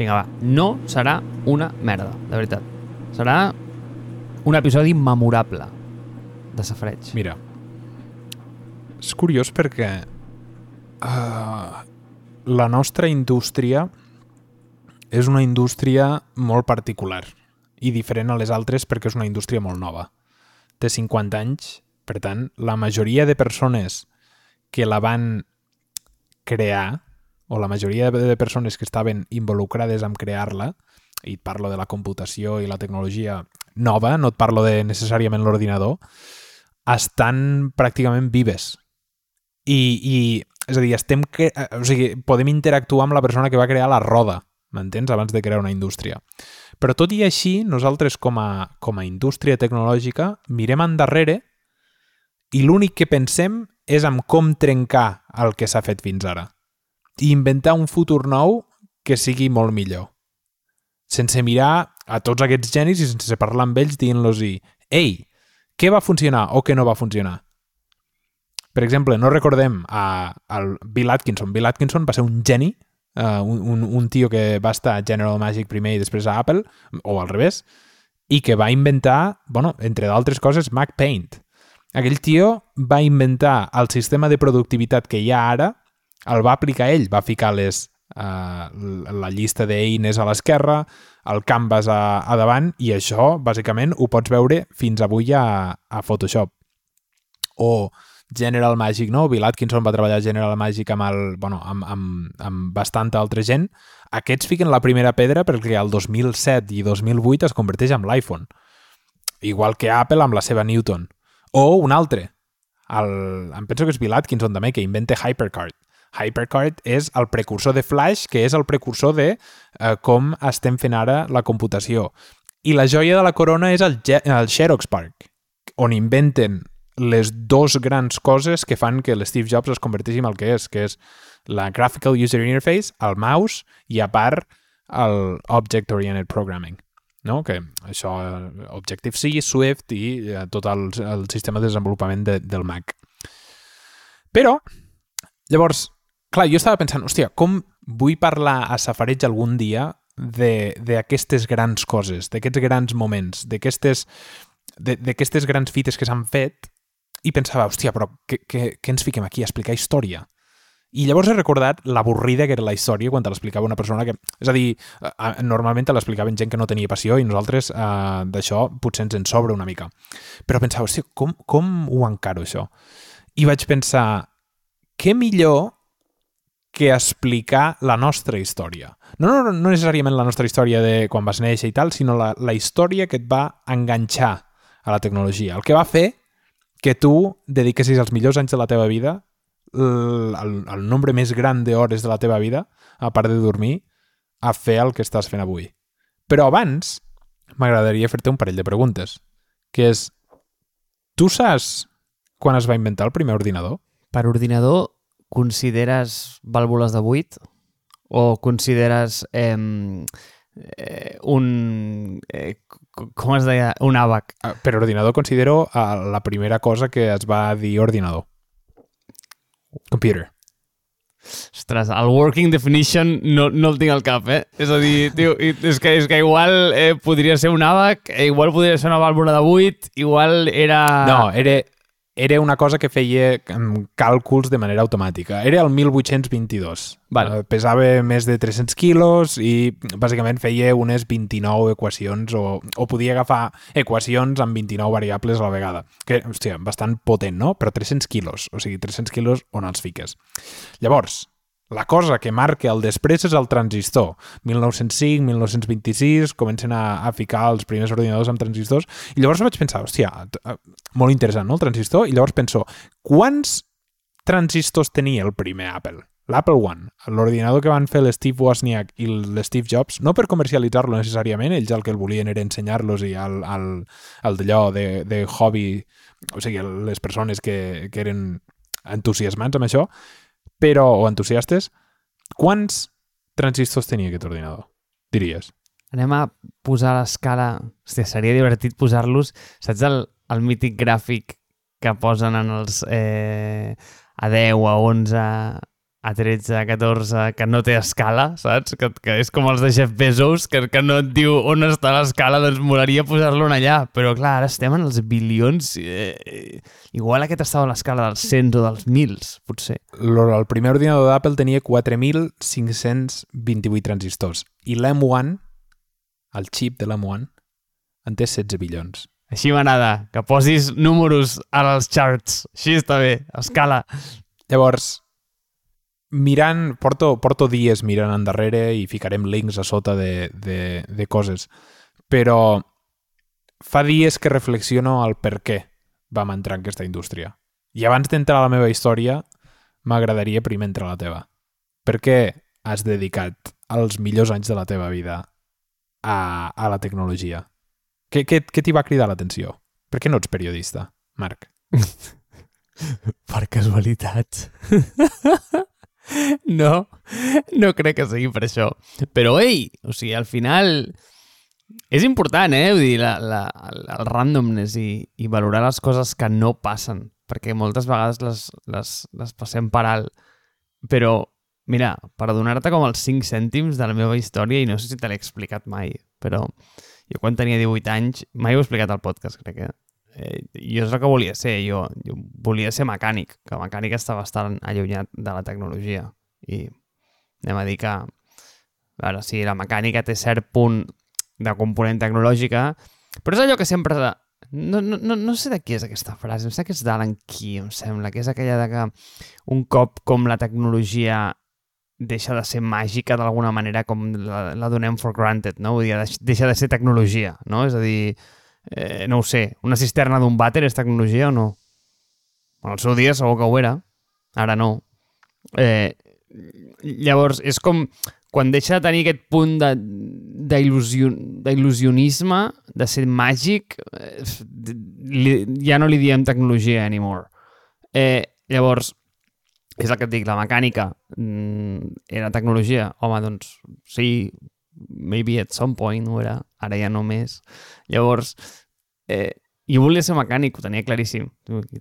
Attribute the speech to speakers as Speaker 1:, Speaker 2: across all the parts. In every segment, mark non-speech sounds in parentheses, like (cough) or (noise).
Speaker 1: Vinga, va. No serà una merda, de veritat. Serà un episodi memorable de Safareig.
Speaker 2: Mira, és curiós perquè uh, la nostra indústria és una indústria molt particular i diferent a les altres perquè és una indústria molt nova. Té 50 anys, per tant, la majoria de persones que la van crear, o la majoria de persones que estaven involucrades en crear-la, i et parlo de la computació i la tecnologia nova, no et parlo de necessàriament l'ordinador, estan pràcticament vives. I, i és a dir, estem que, o sigui, podem interactuar amb la persona que va crear la roda, m'entens? Abans de crear una indústria. Però tot i així, nosaltres com a, com a indústria tecnològica mirem endarrere i l'únic que pensem és en com trencar el que s'ha fet fins ara i inventar un futur nou que sigui molt millor. Sense mirar a tots aquests genis i sense parlar amb ells dient-los ei, què va funcionar o què no va funcionar? Per exemple, no recordem a, al Bill Atkinson. Bill Atkinson va ser un geni, uh, un, un, un tio que va estar a General Magic primer i després a Apple, o al revés, i que va inventar, bueno, entre d'altres coses, Mac Paint. Aquell tio va inventar el sistema de productivitat que hi ha ara, el va aplicar ell, va ficar les, uh, la llista d'eines a l'esquerra, el canvas a, a davant, i això, bàsicament, ho pots veure fins avui a, a Photoshop. O General Magic, no? Bill Atkinson va treballar General Magic amb, el, bueno, amb, amb, amb bastanta altra gent. Aquests fiquen la primera pedra perquè el 2007 i 2008 es converteix en l'iPhone. Igual que Apple amb la seva Newton. O un altre. El, em penso que és Bill Atkinson també, que inventa HyperCard. HyperCard és el precursor de Flash, que és el precursor de eh, com estem fent ara la computació. I la joia de la corona és el, el Xerox Park, on inventen les dos grans coses que fan que l'Steve Jobs es converteixi en el que és, que és la Graphical User Interface, el mouse i, a part, el Object Oriented Programming. No? Que això, Objective-C, Swift i eh, tot el, el sistema de desenvolupament de, del Mac. Però, llavors, clar, jo estava pensant, hòstia, com vull parlar a Safareig algun dia d'aquestes grans coses, d'aquests grans moments, d'aquestes grans fites que s'han fet i pensava, hòstia, però què ens fiquem aquí a explicar història? I llavors he recordat l'avorrida que era la història quan te l'explicava una persona que... És a dir, normalment te l'explicaven gent que no tenia passió i nosaltres eh, d'això potser ens en sobra una mica. Però pensava, hòstia, com, com ho encaro això? I vaig pensar, què millor que explicar la nostra història. No, no, no necessàriament la nostra història de quan vas néixer i tal, sinó la, la història que et va enganxar a la tecnologia. El que va fer que tu dediquessis els millors anys de la teva vida, el, el, el nombre més gran d'hores de la teva vida, a part de dormir, a fer el que estàs fent avui. Però abans m'agradaria fer-te un parell de preguntes, que és, tu saps quan es va inventar el primer ordinador?
Speaker 1: Per ordinador consideres vàlvules de buit o consideres eh, eh, un... Eh, com es deia? Un àbac.
Speaker 2: Ah, per ordinador considero uh, la primera cosa que es va dir ordinador. Computer.
Speaker 1: Ostres, el working definition no, no el tinc al cap, eh? És a dir, tio, és que, és que igual eh, podria ser un àbac, eh, igual podria ser una vàlvula de buit, igual era...
Speaker 2: No, era, era una cosa que feia càlculs de manera automàtica. Era el 1822.
Speaker 1: Vale.
Speaker 2: Eh, pesava més de 300 quilos i bàsicament feia unes 29 equacions o, o podia agafar equacions amb 29 variables a la vegada. Que, hòstia, bastant potent, no? Però 300 quilos, o sigui, 300 quilos on els fiques. Llavors, la cosa que marca el després és el transistor. 1905, 1926, comencen a, a ficar els primers ordinadors amb transistors, i llavors vaig pensar, hòstia, eh, molt interessant, no?, el transistor, i llavors penso, quants transistors tenia el primer Apple? L'Apple One, l'ordinador que van fer l'Steve Wozniak i l'Steve Jobs, no per comercialitzar-lo necessàriament, ells el que el volien era ensenyar-los i el, el, el d'allò de, de hobby, o sigui, les persones que, que eren entusiasmats amb això, però, o entusiastes, quants transistors tenia aquest ordinador, diries?
Speaker 1: Anem a posar l'escala... Hòstia, seria divertit posar-los... Saps el, el mític gràfic que posen en els... Eh, a 10, a 11... A13, A14, que no té escala, saps? Que, que és com els de Jeff Bezos, que, que no et diu on està l'escala, doncs molaria posar-lo allà. Però clar, ara estem en els bilions. Eh, eh, igual aquest estava a l'escala dels cents o dels mils, potser.
Speaker 2: El primer ordinador d'Apple tenia 4.528 transistors i l'M1, el xip de l'M1, en té 16 bilions.
Speaker 1: Així m'agrada, que posis números als charts. Així està bé, escala.
Speaker 2: Llavors, mirant, porto, porto dies mirant endarrere i ficarem links a sota de, de, de coses, però fa dies que reflexiono al per què vam entrar en aquesta indústria. I abans d'entrar a la meva història, m'agradaria primer entrar a la teva. Per què has dedicat els millors anys de la teva vida a, a la tecnologia? Què, què, què t'hi va cridar l'atenció? Per què no ets periodista, Marc? (laughs)
Speaker 1: per casualitat. (laughs) (laughs) no, no crec que sigui per això. Però, ei, o sigui, al final és important, eh? Vull dir, la, la, el randomness i, i valorar les coses que no passen, perquè moltes vegades les, les, les passem per alt. Però, mira, per donar-te com els 5 cèntims de la meva història, i no sé si te l'he explicat mai, però jo quan tenia 18 anys, mai ho he explicat al podcast, crec que eh, jo és el que volia ser, jo, jo volia ser mecànic, que mecànic està bastant allunyat de la tecnologia. I anem a dir que, a veure, sí, la mecànica té cert punt de component tecnològica, però és allò que sempre... No, no, no, no sé de qui és aquesta frase, em sembla que és d'Alan Key, em sembla, que és aquella de que un cop com la tecnologia deixa de ser màgica d'alguna manera com la, la donem for granted, no? Vull dir, deixa de ser tecnologia, no? És a dir, eh, no ho sé, una cisterna d'un vàter és tecnologia o no? En el seu dia segur que ho era, ara no. Eh, llavors, és com quan deixa de tenir aquest punt d'il·lusionisme, de, de ser màgic, eh, li, ja no li diem tecnologia anymore. Eh, llavors, és el que et dic, la mecànica mm, era tecnologia. Home, doncs sí, maybe at some point ho era, ara ja no més. Llavors, eh, jo volia ser mecànic, ho tenia claríssim.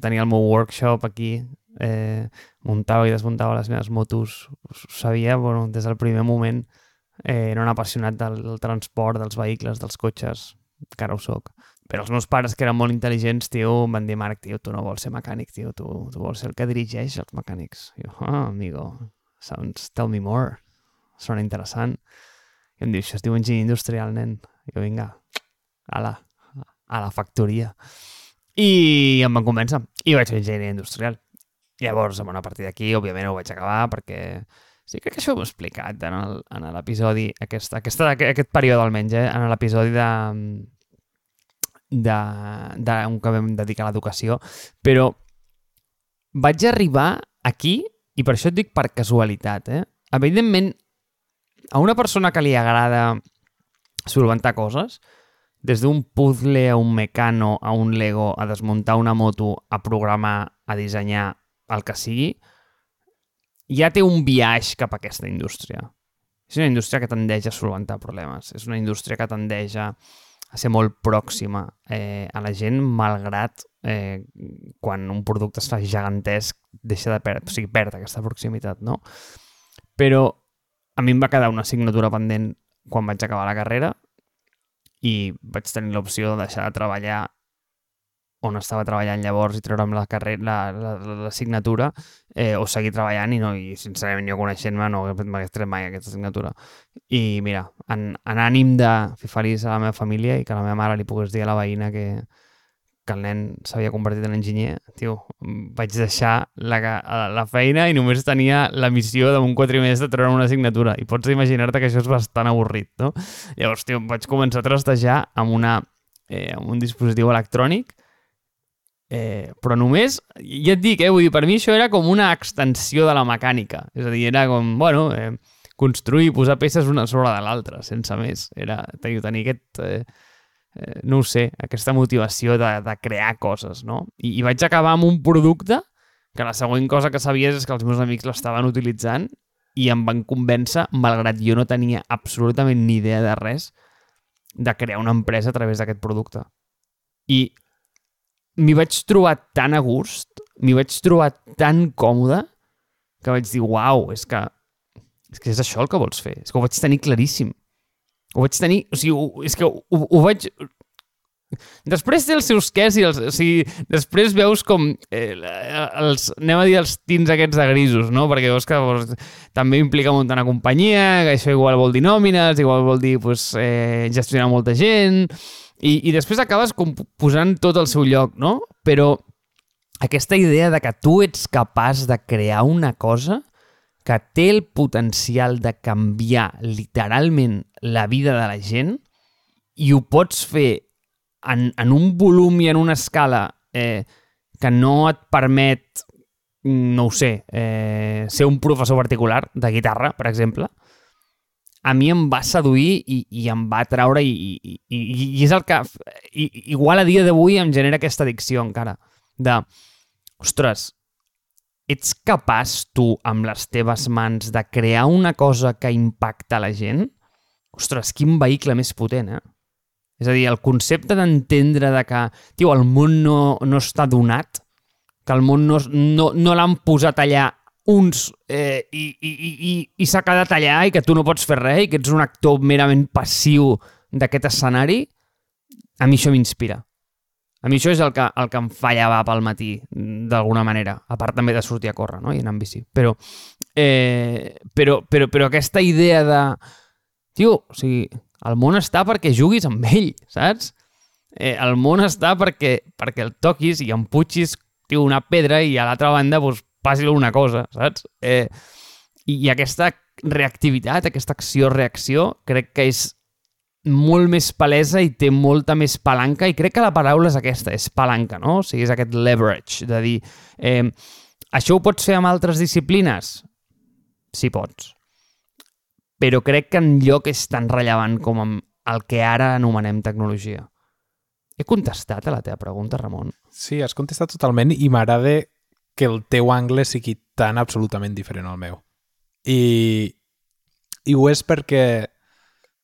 Speaker 1: Tenia el meu workshop aquí, eh, muntava i desmuntava les meves motos. Ho sabia, bueno, des del primer moment eh, era un apassionat del, del transport, dels vehicles, dels cotxes, encara ho soc. Però els meus pares, que eren molt intel·ligents, tio, em van dir, Marc, tio, tu no vols ser mecànic, tio, tu, tu vols ser el que dirigeix els mecànics. I jo, ah, amigo, sounds, tell me more. Sona interessant. I em diu, això es diu enginyer industrial, nen. Jo, vinga, a la, a la factoria. I em van convèncer. I vaig fer enginyeria industrial. Llavors, bueno, a partir d'aquí, òbviament, ho vaig acabar perquè sí, crec que això ho he explicat en l'episodi, aquest, aquest, aquest període almenys, eh, en l'episodi de, d'un que vam dedicar a l'educació, però vaig arribar aquí, i per això et dic per casualitat, eh? Evidentment, a una persona que li agrada solventar coses, des d'un puzzle a un mecano, a un Lego, a desmuntar una moto, a programar, a dissenyar, el que sigui, ja té un viatge cap a aquesta indústria. És una indústria que tendeix a solventar problemes. És una indústria que tendeix a a ser molt pròxima eh, a la gent, malgrat eh, quan un producte es fa gegantesc deixa de perdre, o sigui, perd aquesta proximitat, no? Però a mi em va quedar una assignatura pendent quan vaig acabar la carrera i vaig tenir l'opció de deixar de treballar on estava treballant llavors i treure'm la carrera, l'assignatura, la, la, eh, o seguir treballant i, no, i sincerament jo coneixent-me no m'hagués tret mai aquesta assignatura. I mira, en, en ànim de fer feliç a la meva família i que la meva mare li pogués dir a la veïna que, que el nen s'havia convertit en enginyer, tio, vaig deixar la, la feina i només tenia la missió d'un quatrimestre de treure una assignatura. I pots imaginar-te que això és bastant avorrit, no? Llavors, tio, vaig començar a trastejar amb, una, eh, amb un dispositiu electrònic Eh, però només, ja et dic, eh, vull dir, per mi això era com una extensió de la mecànica. És a dir, era com, bueno, eh, construir i posar peces una sobre de l'altra, sense més. Era tenir, tenir aquest, eh, eh, no ho sé, aquesta motivació de, de crear coses, no? I, I vaig acabar amb un producte que la següent cosa que sabies és que els meus amics l'estaven utilitzant i em van convèncer, malgrat jo no tenia absolutament ni idea de res, de crear una empresa a través d'aquest producte. I m'hi vaig trobar tan a gust, m'hi vaig trobar tan còmode, que vaig dir, uau, és que, és que és això el que vols fer. És que ho vaig tenir claríssim. Ho vaig tenir... O sigui, ho, és que ho, ho vaig... Després té els seus quès i els... O sigui, després veus com eh, els... Anem a dir els tins aquests de grisos, no? Perquè veus que pues, també implica muntar una companyia, que això igual vol dir nòmines, igual vol dir pues, eh, gestionar molta gent... I, I després acabes com posant tot al seu lloc, no? Però aquesta idea de que tu ets capaç de crear una cosa que té el potencial de canviar literalment la vida de la gent i ho pots fer en, en un volum i en una escala eh, que no et permet, no ho sé, eh, ser un professor particular de guitarra, per exemple, a mi em va seduir i, i em va treure i, i, i, i és el que i, igual a dia d'avui em genera aquesta addicció encara de, ostres, ets capaç tu amb les teves mans de crear una cosa que impacta la gent? Ostres, quin vehicle més potent, eh? És a dir, el concepte d'entendre de que, tio, el món no, no està donat, que el món no, no, no l'han posat allà uns eh, i, i, i, i s'ha quedat allà i que tu no pots fer res i que ets un actor merament passiu d'aquest escenari, a mi això m'inspira. A mi això és el que, el que em fallava pel matí, d'alguna manera, a part també de sortir a córrer no? i anar amb bici. Però, eh, però, però, però aquesta idea de... Tio, o sigui, el món està perquè juguis amb ell, saps? Eh, el món està perquè, perquè el toquis i emputxis tio, una pedra i a l'altra banda doncs, passi alguna cosa, saps? Eh, i, I aquesta reactivitat, aquesta acció-reacció, crec que és molt més palesa i té molta més palanca i crec que la paraula és aquesta, és palanca, no? O sigui, és aquest leverage, de dir, eh, això ho pots fer amb altres disciplines? Sí, pots. Però crec que en lloc és tan rellevant com amb el que ara anomenem tecnologia. He contestat a la teva pregunta, Ramon?
Speaker 2: Sí, has contestat totalment i m'agrada que el teu angle sigui tan absolutament diferent al meu. I, i ho és perquè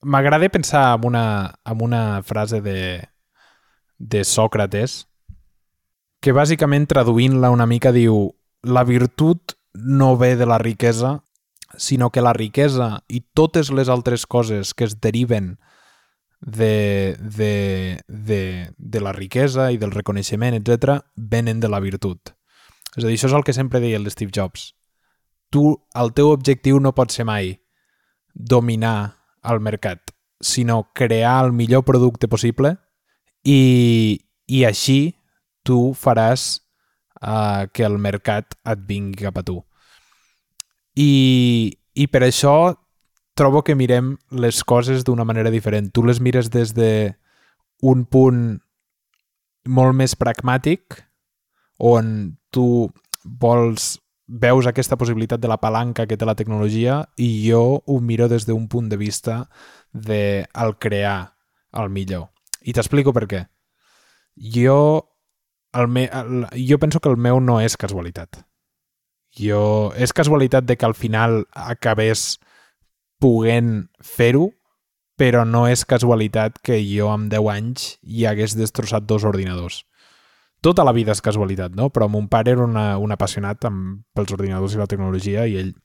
Speaker 2: m'agrada pensar en una, en una frase de, de Sòcrates que bàsicament traduint-la una mica diu la virtut no ve de la riquesa, sinó que la riquesa i totes les altres coses que es deriven de, de, de, de la riquesa i del reconeixement, etc, venen de la virtut. És a dir, això és el que sempre deia el Steve Jobs. Tu, el teu objectiu no pot ser mai dominar el mercat, sinó crear el millor producte possible i, i així tu faràs uh, que el mercat et vingui cap a tu. I, i per això trobo que mirem les coses d'una manera diferent. Tu les mires des de un punt molt més pragmàtic, on tu vols veus aquesta possibilitat de la palanca que té la tecnologia i jo ho miro des d'un punt de vista de el crear el millor. I t'explico per què. Jo, el me, el, jo penso que el meu no és casualitat. Jo, és casualitat de que al final acabés poguent fer-ho, però no és casualitat que jo amb 10 anys hi hagués destrossat dos ordinadors tota la vida és casualitat, no? Però mon pare era una, un apassionat amb, pels ordinadors i la tecnologia i ell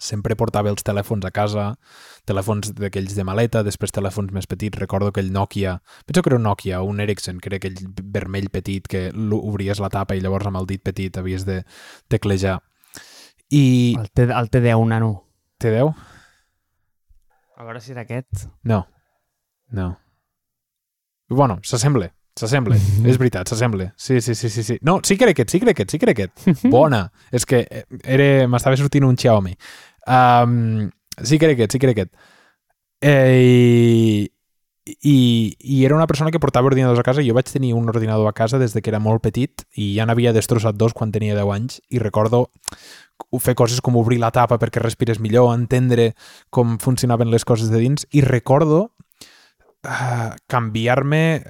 Speaker 2: sempre portava els telèfons a casa, telèfons d'aquells de maleta, després telèfons més petits, recordo aquell Nokia, penso que era un Nokia, un Ericsson, que era aquell vermell petit que obries la tapa i llavors amb el dit petit havies de teclejar. I...
Speaker 1: El, T, el T10, nano.
Speaker 2: T10?
Speaker 1: A veure si era aquest.
Speaker 2: No. No. Bueno, s'assembla. S'assembla, mm -hmm. és veritat, s'assembla. Sí, sí, sí, sí, sí. No, sí que era aquest, sí que era aquest, sí que era aquest. Bona. és que eh, era... m'estava sortint un Xiaomi. Um, sí que era aquest, sí que era aquest. Eh, i, i era una persona que portava ordinadors a casa i jo vaig tenir un ordinador a casa des de que era molt petit i ja n'havia destrossat dos quan tenia 10 anys i recordo fer coses com obrir la tapa perquè respires millor, entendre com funcionaven les coses de dins i recordo uh, canviar-me...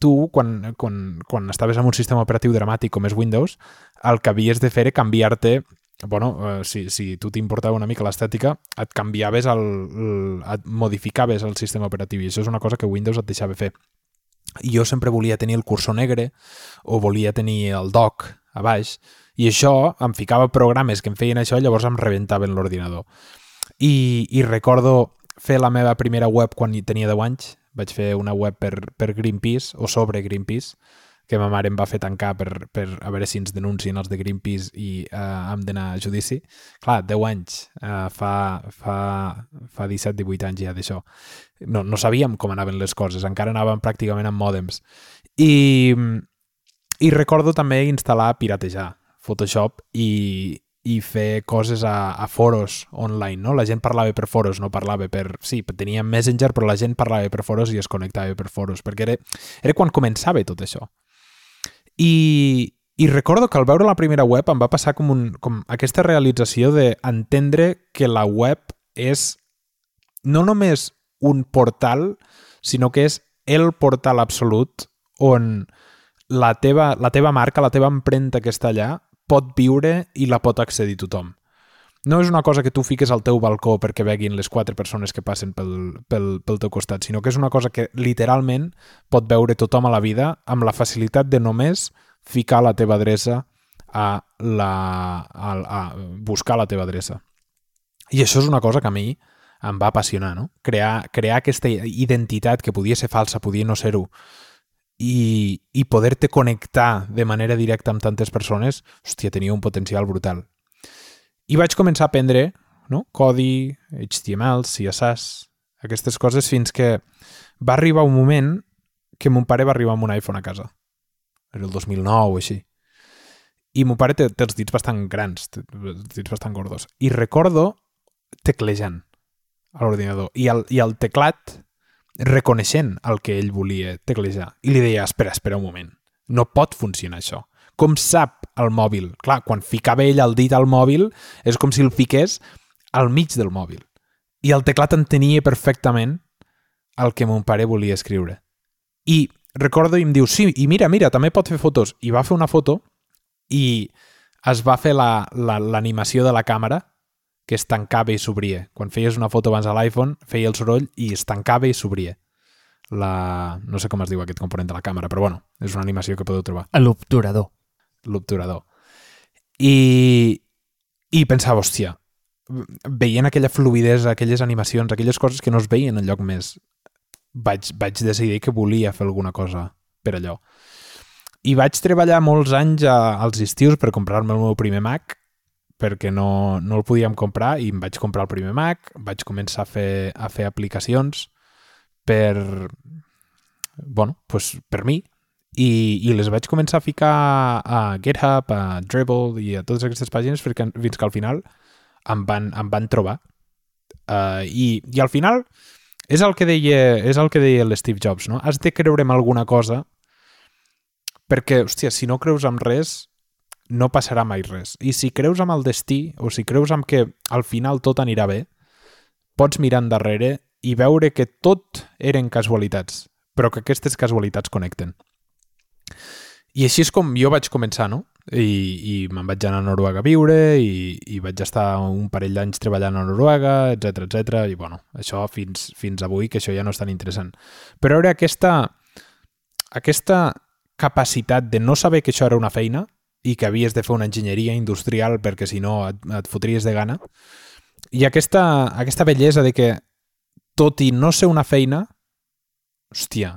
Speaker 2: Tu, quan, quan, quan estaves en un sistema operatiu dramàtic com és Windows, el que havies de fer era canviar-te bueno, uh, si, si tu t'importava una mica l'estètica, et canviaves el, el, et modificaves el sistema operatiu i això és una cosa que Windows et deixava fer. Jo sempre volia tenir el cursor negre o volia tenir el dock a baix, i això em ficava programes que em feien això i llavors em rebentaven l'ordinador. I, I recordo fer la meva primera web quan tenia 10 anys, vaig fer una web per, per Greenpeace o sobre Greenpeace, que ma mare em va fer tancar per, per a veure si ens denuncien els de Greenpeace i uh, hem d'anar a judici. Clar, 10 anys, uh, fa, fa, fa 17-18 anys ja d'això. No, no sabíem com anaven les coses, encara anàvem pràcticament amb mòdems. I, i recordo també instal·lar piratejar Photoshop i, i fer coses a, a foros online, no? La gent parlava per foros, no parlava per... Sí, tenia Messenger, però la gent parlava per foros i es connectava per foros, perquè era, era quan començava tot això. I, i recordo que al veure la primera web em va passar com, un, com aquesta realització d'entendre que la web és no només un portal, sinó que és el portal absolut on la teva, la teva marca, la teva empremta que està allà, pot viure i la pot accedir tothom. No és una cosa que tu fiques al teu balcó perquè veguin les quatre persones que passen pel, pel, pel teu costat, sinó que és una cosa que literalment pot veure tothom a la vida amb la facilitat de només ficar la teva adreça a, la, a, a buscar la teva adreça. I això és una cosa que a mi em va apassionar, no? Crear, crear aquesta identitat que podia ser falsa, podia no ser-ho, i, i poder-te connectar de manera directa amb tantes persones, hòstia, tenia un potencial brutal. I vaig començar a aprendre no? codi, HTML, CSS, aquestes coses, fins que va arribar un moment que mon pare va arribar amb un iPhone a casa. Era el 2009 o així. I mon pare té, té els dits bastant grans, té els dits bastant gordos. I recordo teclejant a l'ordinador. I, el, I el teclat reconeixent el que ell volia teclejar. I li deia, espera, espera un moment, no pot funcionar això. Com sap el mòbil? Clar, quan ficava ell el dit al mòbil és com si el fiqués al mig del mòbil. I el teclat entenia perfectament el que mon pare volia escriure. I recordo i em diu, sí, i mira, mira, també pot fer fotos. I va fer una foto i es va fer l'animació la, la, de la càmera que es tancava i s'obria. Quan feies una foto abans a l'iPhone, feia el soroll i es tancava i s'obria. La... No sé com es diu aquest component de la càmera, però bueno, és una animació que podeu trobar.
Speaker 1: L'obturador.
Speaker 2: L'obturador. I, I pensava, hòstia, veient aquella fluidesa, aquelles animacions, aquelles coses que no es veien en lloc més, vaig, vaig decidir que volia fer alguna cosa per allò. I vaig treballar molts anys a, als estius per comprar-me el meu primer Mac perquè no, no el podíem comprar i em vaig comprar el primer Mac, vaig començar a fer, a fer aplicacions per, bueno, pues per mi i, i les vaig començar a ficar a GitHub, a Dribble i a totes aquestes pàgines perquè, fins que al final em van, em van trobar. Uh, i, I al final és el que deia, és el que deia l'Steve Jobs, no? Has de creure en alguna cosa perquè, hòstia, si no creus en res, no passarà mai res. I si creus amb el destí, o si creus amb que al final tot anirà bé, pots mirar endarrere i veure que tot eren casualitats, però que aquestes casualitats connecten. I així és com jo vaig començar, no? I, i me'n vaig anar a Noruega a viure i, i vaig estar un parell d'anys treballant a Noruega, etc etc. i bueno, això fins, fins avui, que això ja no és tan interessant. Però era aquesta, aquesta capacitat de no saber que això era una feina, i que havies de fer una enginyeria industrial perquè si no et, et fotries de gana. I aquesta, aquesta bellesa de que tot i no ser una feina, hòstia,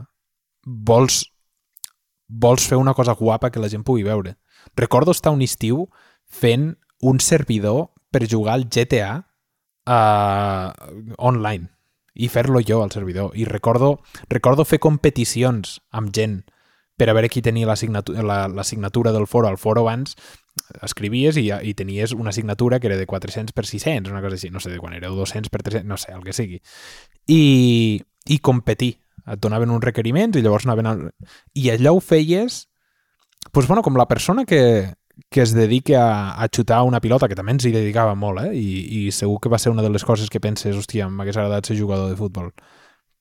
Speaker 2: vols, vols fer una cosa guapa que la gent pugui veure. Recordo estar un estiu fent un servidor per jugar al GTA uh, online i fer-lo jo al servidor. I recordo, recordo fer competicions amb gent per a veure qui tenia la, signatura, la, la signatura del foro. Al foro abans escrivies i, i tenies una signatura que era de 400 per 600, una cosa així, no sé de quan era, 200 per 300, no sé, el que sigui. I, i competir. Et donaven uns requeriments i llavors anaven... A... I allò ho feies pues, bueno, com la persona que, que es dedica a, a xutar una pilota, que també ens hi dedicava molt, eh? I, i segur que va ser una de les coses que penses, hòstia, m'hagués agradat ser jugador de futbol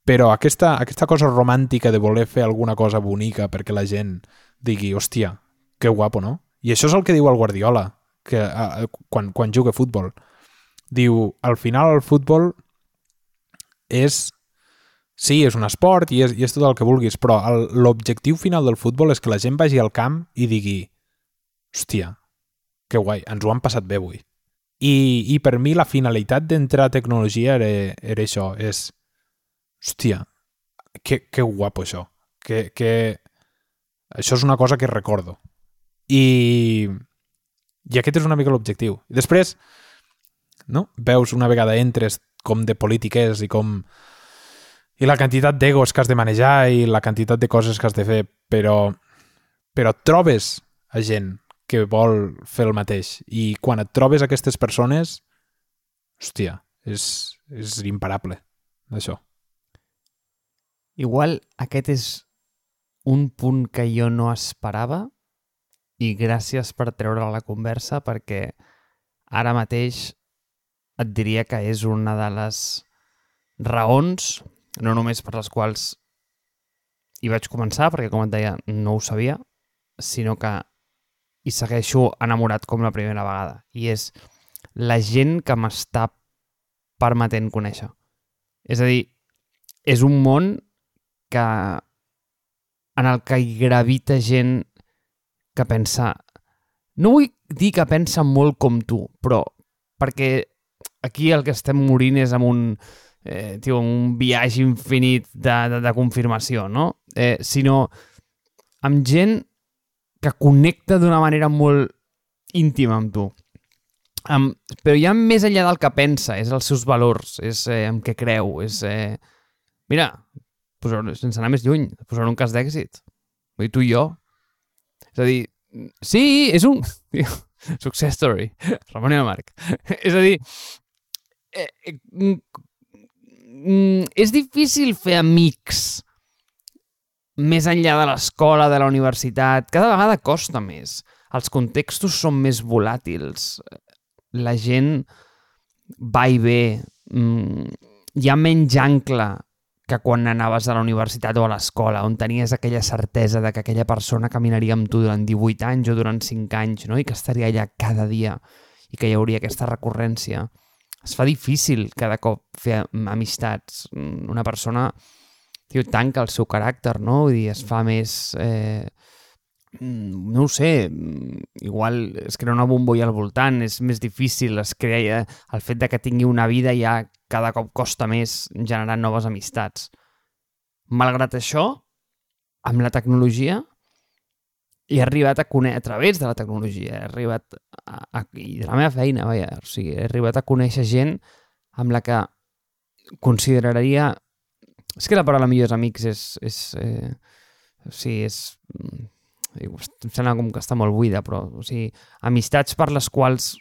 Speaker 2: però aquesta, aquesta cosa romàntica de voler fer alguna cosa bonica perquè la gent digui, hòstia, que guapo, no? I això és el que diu el Guardiola que, a, quan, quan juga a futbol. Diu, al final el futbol és... Sí, és un esport i és, i és tot el que vulguis, però l'objectiu final del futbol és que la gent vagi al camp i digui hòstia, que guai, ens ho han passat bé avui. I, i per mi la finalitat d'entrar a tecnologia era, era això, és, hòstia, que, que guapo això, que, que això és una cosa que recordo. I, i aquest és una mica l'objectiu. Després, no? veus una vegada entres com de polítiques i com i la quantitat d'egos que has de manejar i la quantitat de coses que has de fer, però, però trobes a gent que vol fer el mateix i quan et trobes aquestes persones, hòstia, és, és imparable, això.
Speaker 1: Igual aquest és un punt que jo no esperava i gràcies per treure la conversa perquè ara mateix et diria que és una de les raons, no només per les quals hi vaig començar, perquè com et deia no ho sabia, sinó que hi segueixo enamorat com la primera vegada. I és la gent que m'està permetent conèixer. És a dir, és un món que en el que hi gravita gent que pensa... No vull dir que pensa molt com tu, però perquè aquí el que estem morint és amb un, eh, tio, un viatge infinit de, de, de confirmació, no? Eh, sinó amb gent que connecta d'una manera molt íntima amb tu. Um, però ja més enllà del que pensa, és els seus valors, és eh, en què creu, és... Eh, mira, posar, sense anar més lluny, posar un cas d'èxit. Vull dir, tu i jo. És a dir, sí, és un... (laughs) Success story. (laughs) Ramon i Marc. (laughs) és a dir, eh, eh, mm, és difícil fer amics més enllà de l'escola, de la universitat. Cada vegada costa més. Els contextos són més volàtils. La gent va i ve. Mm, hi ha menys ancle que quan anaves a la universitat o a l'escola, on tenies aquella certesa de que aquella persona caminaria amb tu durant 18 anys o durant 5 anys, no? i que estaria allà cada dia, i que hi hauria aquesta recurrència es fa difícil cada cop fer amistats. Una persona tio, tanca el seu caràcter, no? Vull dir, es fa més... Eh, no ho sé, igual es crea una bombolla al voltant, és més difícil, es crea el fet de que tingui una vida ja cada cop costa més generar noves amistats. Malgrat això, amb la tecnologia, he arribat a conèixer, a través de la tecnologia, he arribat a, a, i de la meva feina, vaja, o sigui, he arribat a conèixer gent amb la que consideraria... És que la paraula millors amics és... és eh, o sigui, és... Em sembla com que està molt buida, però o sigui, amistats per les quals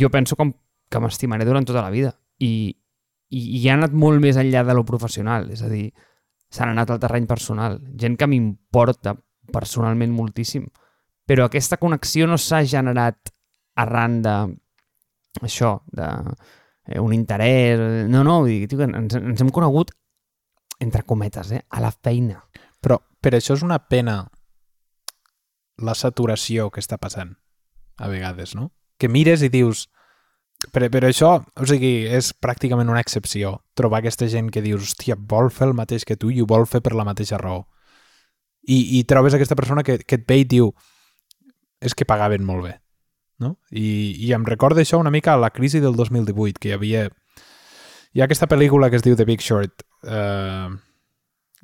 Speaker 1: jo penso com que m'estimaré durant tota la vida i, i, i ha anat molt més enllà de lo professional, és a dir, s'han anat al terreny personal, gent que m'importa personalment moltíssim. Però aquesta connexió no s'ha generat arran de això, de eh, un interès... No, no, dir, tio, ens, ens hem conegut entre cometes, eh, a la feina.
Speaker 2: Però per això és una pena la saturació que està passant a vegades, no? Que mires i dius... Però, però això, o sigui, és pràcticament una excepció. Trobar aquesta gent que dius, hòstia, vol fer el mateix que tu i ho vol fer per la mateixa raó i, i trobes aquesta persona que, que et ve i diu és que pagaven molt bé. No? I, I em recorda això una mica a la crisi del 2018, que hi havia... Hi ha aquesta pel·lícula que es diu The Big Short. Uh,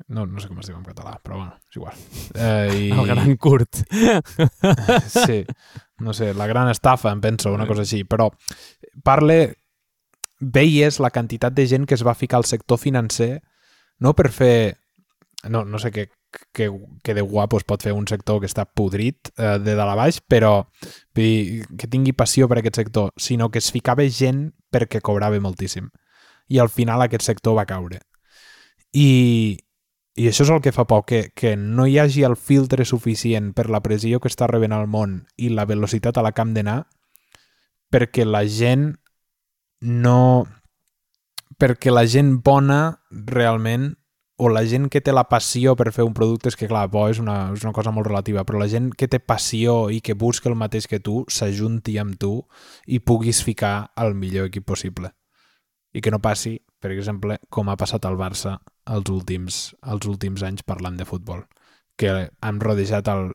Speaker 2: no, no sé com es diu en català, però bueno, és igual.
Speaker 1: Uh, (laughs) i... El gran curt. (laughs)
Speaker 2: sí, no sé, la gran estafa, em penso, una cosa així. Però parle... Veies la quantitat de gent que es va ficar al sector financer no per fer... No, no sé què, que, que de guapo es pot fer un sector que està podrit eh, de dalt a baix, però que tingui passió per aquest sector, sinó que es ficava gent perquè cobrava moltíssim. I al final aquest sector va caure. I, i això és el que fa por, que, que no hi hagi el filtre suficient per la pressió que està rebent al món i la velocitat a la camp d'anar perquè la gent no... perquè la gent bona realment o la gent que té la passió per fer un producte, és que clar, bo, és una, és una cosa molt relativa, però la gent que té passió i que busca el mateix que tu, s'ajunti amb tu i puguis ficar el millor equip possible. I que no passi, per exemple, com ha passat al Barça els últims, els últims anys parlant de futbol, que han rodejat el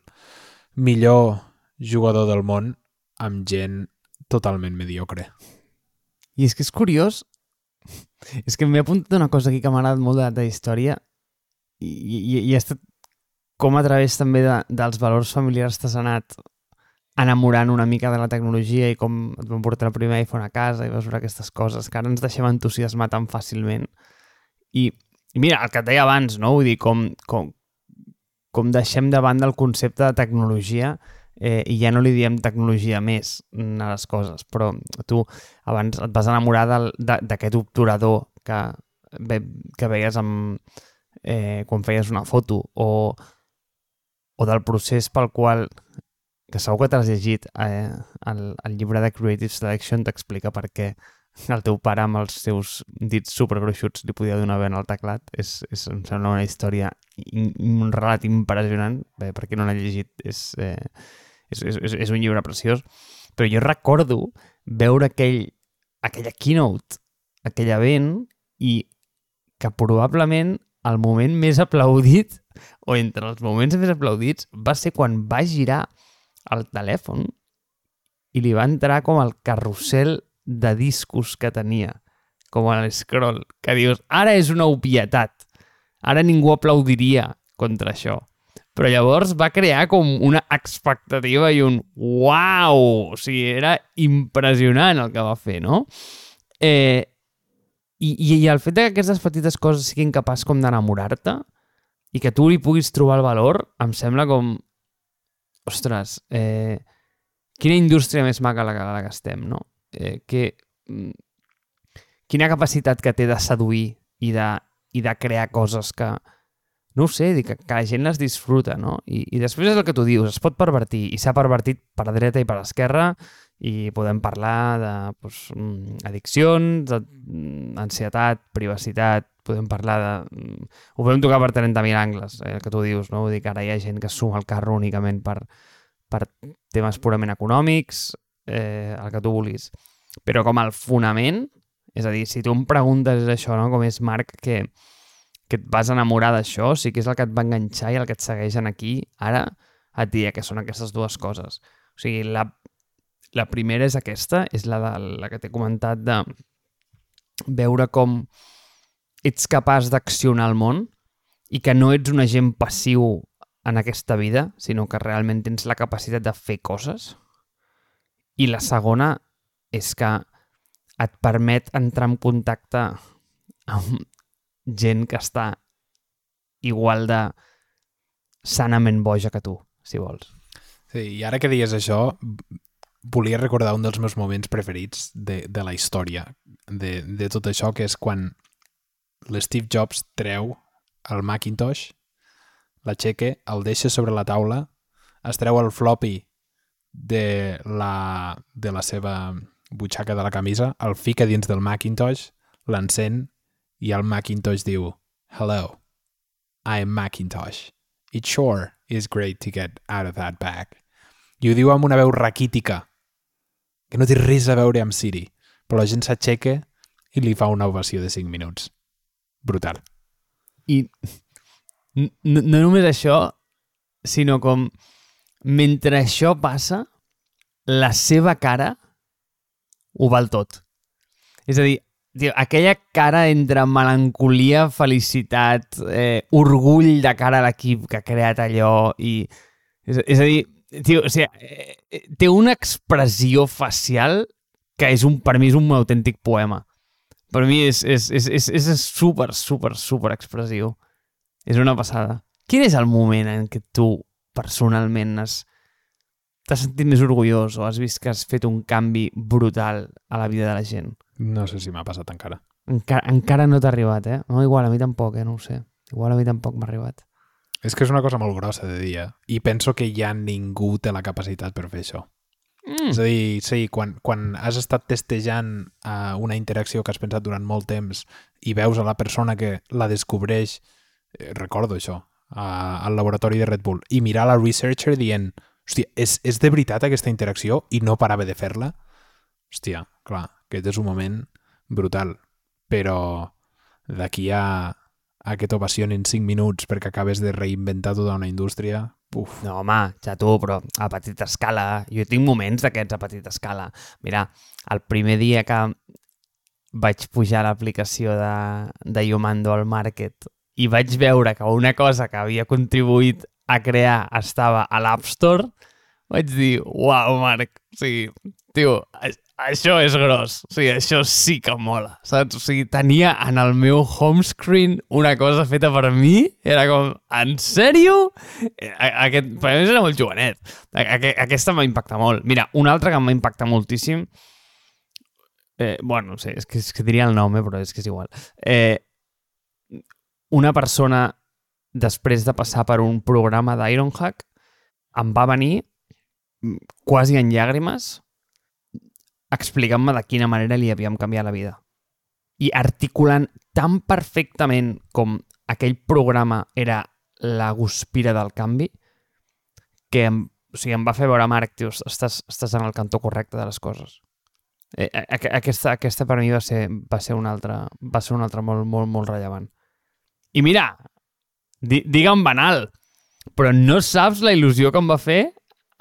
Speaker 2: millor jugador del món amb gent totalment mediocre.
Speaker 1: I és que és curiós, és que m'he apuntat una cosa aquí que m'ha agradat molt de, de història i, i, i ha estat com a través també de, dels valors familiars t'has anat enamorant una mica de la tecnologia i com et van portar el primer iPhone a casa i vas veure aquestes coses que ara ens deixem entusiasmar tan fàcilment. I, i mira, el que et deia abans, no? Vull dir, com, com, com deixem de banda el concepte de tecnologia eh, i ja no li diem tecnologia més a les coses, però tu abans et vas enamorar d'aquest obturador que, que veies amb, eh, quan feies una foto o, o del procés pel qual que segur que t'has llegit eh, el, el llibre de Creative Selection t'explica per què el teu pare amb els seus dits supergruixuts li podia donar ben al teclat. És, és em sembla una història, un relat impressionant. Bé, per qui no l'ha llegit, és, eh, és, és, és un llibre preciós. Però jo recordo veure aquell, aquella keynote, aquell event, i que probablement el moment més aplaudit, o entre els moments més aplaudits, va ser quan va girar el telèfon i li va entrar com el carrusel de discos que tenia, com a l'scroll, que dius, ara és una obvietat, ara ningú aplaudiria contra això. Però llavors va crear com una expectativa i un uau! O sigui, era impressionant el que va fer, no? Eh, i, i, I el fet que aquestes petites coses siguin capaç com d'enamorar-te i que tu li puguis trobar el valor, em sembla com ostres, eh, quina indústria més maca la, la que estem, no? Eh, que, mm, quina capacitat que té de seduir i de, i de crear coses que, no ho sé, que, que la gent les disfruta, no? I, I després és el que tu dius, es pot pervertir, i s'ha pervertit per dreta i per esquerra, i podem parlar de pues, mm, addiccions, d'ansietat, mm, privacitat, podem parlar de... Ho podem tocar per 30.000 angles, eh, el que tu dius, no? Vull dir que ara hi ha gent que suma el carro únicament per, per temes purament econòmics, eh, el que tu vulguis. Però com el fonament, és a dir, si tu em preguntes això, no? com és Marc, que, que et vas enamorar d'això, sí que és el que et va enganxar i el que et segueix aquí, ara et diria que són aquestes dues coses. O sigui, la, la primera és aquesta, és la, de, la que t'he comentat de veure com ets capaç d'accionar el món i que no ets un agent passiu en aquesta vida, sinó que realment tens la capacitat de fer coses. I la segona és que et permet entrar en contacte amb gent que està igual de sanament boja que tu, si vols.
Speaker 2: Sí, i ara que dies això, volia recordar un dels meus moments preferits de, de la història de, de tot això, que és quan l'Steve Jobs treu el Macintosh, l'aixeca, el deixa sobre la taula, es treu el floppy de la, de la seva butxaca de la camisa, el fica dins del Macintosh, l'encén i el Macintosh diu Hello, I am Macintosh. It sure is great to get out of that bag. I ho diu amb una veu raquítica, que no té res a veure amb Siri, però la gent s'aixeca i li fa una ovació de 5 minuts brutal.
Speaker 1: I no, no només això, sinó com mentre això passa, la seva cara ho val tot. És a dir, tio, aquella cara entre melancolia, felicitat, eh, orgull de cara a l'equip que ha creat allò i... És, és a dir, tio, o sigui, eh, té una expressió facial que és un, per mi és un autèntic poema. Per mi és, és, és, és, és super, super, super expressiu. És una passada. Quin és el moment en què tu personalment has t'has sentit més orgullós o has vist que has fet un canvi brutal a la vida de la gent?
Speaker 2: No sé si m'ha passat encara.
Speaker 1: Encara, encara no t'ha arribat, eh? No, igual, a mi tampoc, eh? No ho sé. Igual a mi tampoc m'ha arribat.
Speaker 2: És que és una cosa molt grossa de dia i penso que ja ningú té la capacitat per fer això. Mm. És a dir, sí, quan, quan has estat testejant uh, una interacció que has pensat durant molt temps i veus a la persona que la descobreix, eh, recordo això, uh, al laboratori de Red Bull, i mirar la researcher dient hòstia, és, és de veritat aquesta interacció i no parava de fer-la? Hòstia, clar, aquest és un moment brutal, però d'aquí a, a que t'ovacionin 5 minuts perquè acabes de reinventar tota una indústria, Uf.
Speaker 1: No, home, ja tu, però a petita escala. Jo tinc moments d'aquests a petita escala. Mira, el primer dia que vaig pujar l'aplicació de, de Yomando al Market i vaig veure que una cosa que havia contribuït a crear estava a l'App Store, vaig dir, uau, Marc, o sigui, tio, això és gros, o sigui, això sí que mola, saps? O sigui, tenia en el meu home screen una cosa feta per mi, era com, en sèrio? Aquest, per mi era molt jovenet. Aquesta m'ha impactat molt. Mira, una altra que m'ha impactat moltíssim, eh, bueno, no sé, és que, és que diria el nom, eh, però és que és igual. Eh, una persona, després de passar per un programa d'Ironhack, em va venir mm, quasi en llàgrimes explicant-me de quina manera li havíem canviat la vida. I articulant tan perfectament com aquell programa era la guspira del canvi, que em, o sigui, em va fer veure, Marc, tio, estàs, estàs en el cantó correcte de les coses. Eh, aquesta, aquesta per mi va ser, va ser una altra, va ser una altra molt, molt, molt rellevant. I mira, di, digue'm banal, però no saps la il·lusió que em va fer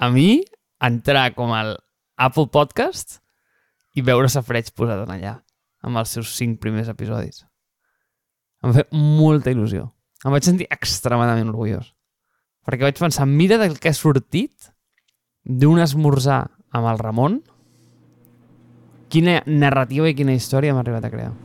Speaker 1: a mi entrar com al Apple Podcast i veure Safreig posat en allà, amb els seus cinc primers episodis. Em va fer molta il·lusió. Em vaig sentir extremadament orgullós. Perquè vaig pensar, mira del que ha sortit d'un esmorzar amb el Ramon, quina narrativa i quina història hem arribat a crear.